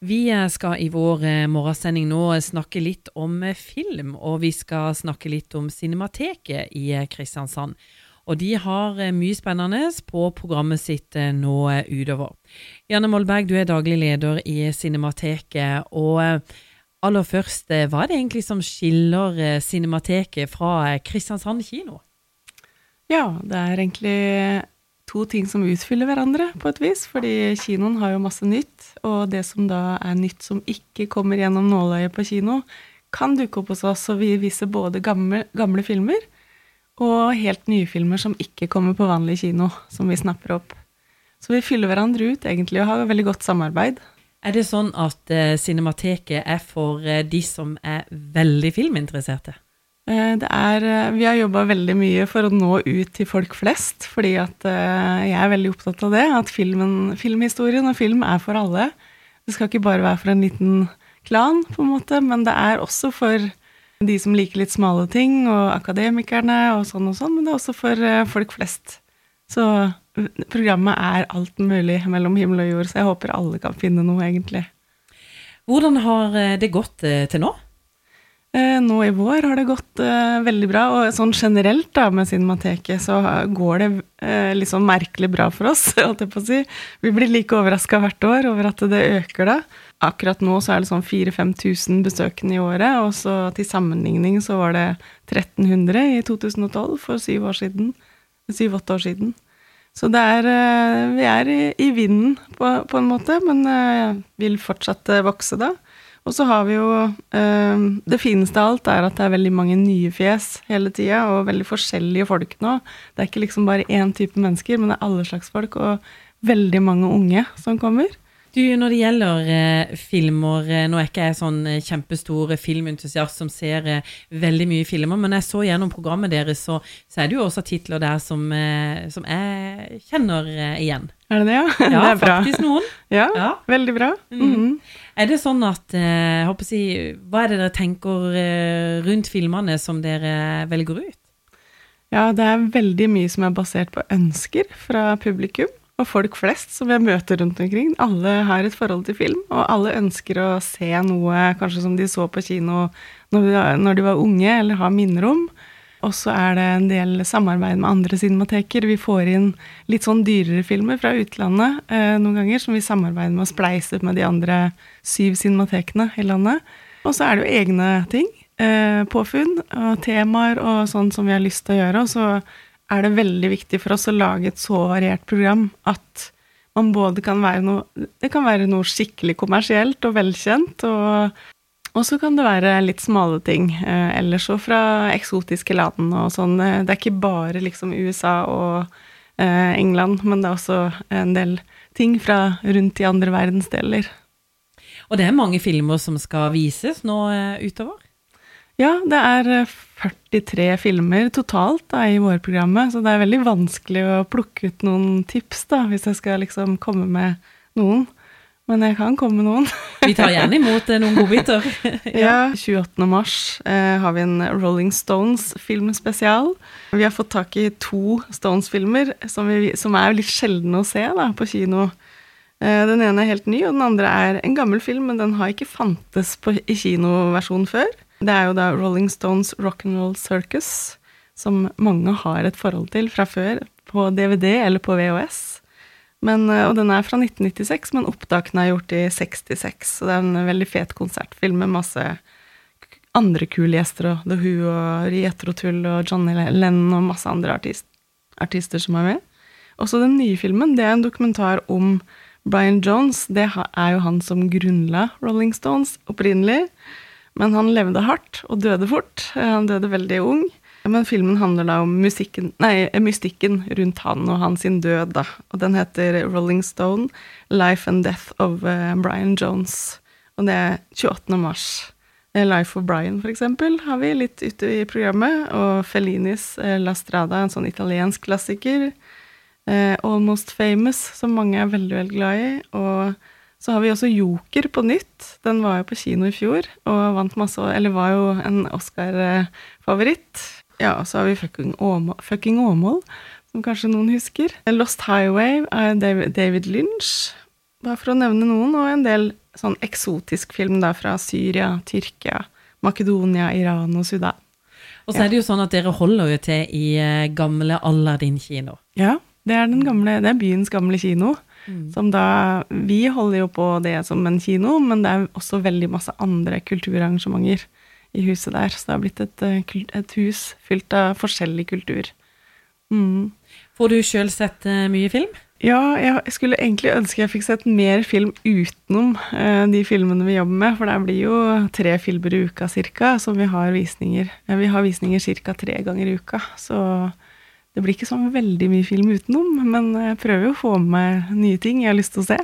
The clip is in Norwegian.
Vi skal i vår eh, morgensending nå snakke litt om eh, film, og vi skal snakke litt om Cinemateket i eh, Kristiansand. Og de har mye spennende på programmet sitt nå utover. Janne Molberg, du er daglig leder i Cinemateket. Og aller først, hva er det egentlig som skiller Cinemateket fra Kristiansand kino? Ja, det er egentlig to ting som utfyller hverandre på et vis. Fordi kinoen har jo masse nytt, og det som da er nytt som ikke kommer gjennom nåløyet på kino, kan dukke opp hos oss. Og vi viser både gamle, gamle filmer og helt nye filmer som ikke kommer på vanlig kino, som vi snapper opp. Så vi fyller hverandre ut egentlig og har veldig godt samarbeid. Er det sånn at uh, Cinemateket er for uh, de som er veldig filminteresserte? Eh, det er, eh, vi har jobba veldig mye for å nå ut til folk flest, fordi at eh, jeg er veldig opptatt av det. At filmen, filmhistorien og film er for alle. Det skal ikke bare være for en liten klan, på en måte, men det er også for de som liker litt smale ting, og akademikerne og sånn og sånn, men det er også for folk flest. Så programmet er alt mulig mellom himmel og jord, så jeg håper alle kan finne noe, egentlig. Hvordan har det gått til nå? Eh, nå i vår har det gått uh, veldig bra, og sånn generelt da med Cinemateket så går det uh, litt sånn merkelig bra for oss, holdt jeg på å si. Vi blir like overraska hvert år over at det øker, da. Akkurat nå så er det sånn 4000-5000 besøkende i året, og så til sammenligning så var det 1300 i 2012, for syv år siden. Syv-åtte år siden. Så det er Vi er i, i vinden på, på, en måte, men vil fortsatt vokse, da. Og så har vi jo eh, Det fineste av alt er at det er veldig mange nye fjes hele tida, og veldig forskjellige folk nå. Det er ikke liksom bare én type mennesker, men det er alle slags folk, og veldig mange unge som kommer. Du, Når det gjelder eh, filmer, eh, nå er ikke jeg sånn eh, kjempestor filmentusiast som ser eh, veldig mye filmer, men jeg så gjennom programmet deres, så, så er det jo også titler der som, eh, som jeg kjenner igjen. Er det det, ja? Ja, det er bra. faktisk noen. Ja, ja. veldig bra. Mm -hmm. Er det sånn at eh, jeg håper å si, Hva er det dere tenker eh, rundt filmene som dere velger ut? Ja, det er veldig mye som er basert på ønsker fra publikum og folk flest som jeg møter rundt omkring. Alle har et forhold til film, og alle ønsker å se noe kanskje som de så på kino når de var unge, eller har minner om. Og så er det en del samarbeid med andre cinemateker. Vi får inn litt sånn dyrere filmer fra utlandet eh, noen ganger, som vi samarbeider med å spleise med de andre syv cinematekene i landet. Og så er det jo egne ting. Eh, påfunn og temaer og sånn som vi har lyst til å gjøre. Og så er det veldig viktig for oss å lage et så variert program at man både kan være noe Det kan være noe skikkelig kommersielt og velkjent, og og så kan det være litt smale ting eh, ellers så fra eksotiske land og sånn. Eh, det er ikke bare liksom USA og eh, England, men det er også en del ting fra rundt i andre verdensdeler. Og det er mange filmer som skal vises nå eh, utover? Ja, det er 43 eh, filmer totalt da, i vårprogrammet, så det er veldig vanskelig å plukke ut noen tips, da, hvis jeg skal liksom komme med noen. Men jeg kan komme med noen. vi tar gjerne imot eh, noen godbiter. ja. 28. mars eh, har vi en Rolling Stones-filmspesial. Vi har fått tak i to Stones-filmer som, som, er litt sjeldne å se da, på kino. Eh, den ene er helt ny, og den andre er en gammel film, men den har ikke fantes på, i kinoversjon før. Det er jo da Rolling Stones Rock'n'Roll Circus, som mange har et forhold til fra før, på DVD eller på VHS. Men, eh, og den er fra 1996, men opptakene er gjort i 66. Så det er en veldig fet konsertfilm med masse andre kule gjester, og The Who og Rietro Tull og Johnny Lennon og masse andre artist, artister som er med. Også den nye filmen, det er en dokumentar om Brian Jones. Det er jo han som grunnla Rolling Stones opprinnelig. Men han levde hardt og døde fort. Han døde veldig ung. Men filmen handler da om musikken, nei, mystikken rundt han og hans død, da. Og den heter Rolling Stone, Life and Death of uh, Brian Jones. Og det er 28. mars. Eh, Life of Brian, for eksempel, har vi litt ute i programmet. Og Fellinis La Strada, en sånn italiensk klassiker. Almost Famous, som mange er veldig, veldig glad i. Og så har vi også Joker på nytt. Den var jo på kino i fjor og vant masse Eller var jo en Oscar-favoritt. Ja, og så har vi Fucking fucking Åmål, som kanskje noen husker. Lost Highway av David Lynch, bare for å nevne noen, og en del sånn eksotisk film da fra Syria, Tyrkia, Makedonia, Iran og Sudan. Og så er det jo sånn at dere holder jo til i eh, gamle Aladdin kino. Ja, det er, den gamle, det er byens gamle kino. Som da Vi holder jo på det som en kino, men det er også veldig masse andre kulturarrangementer i huset der. Så det har blitt et, eh, et hus fylt av forskjellig kultur. Mm. Får du sjøl sett eh, mye film? Ja, jeg skulle egentlig ønske jeg fikk sett mer film utenom eh, de filmene vi jobber med, for det blir jo tre filmer i uka cirka som vi har visninger. Vi har visninger cirka tre ganger i uka, så det blir ikke sånn veldig mye film utenom, men jeg prøver jo å få med meg nye ting jeg har lyst til å se.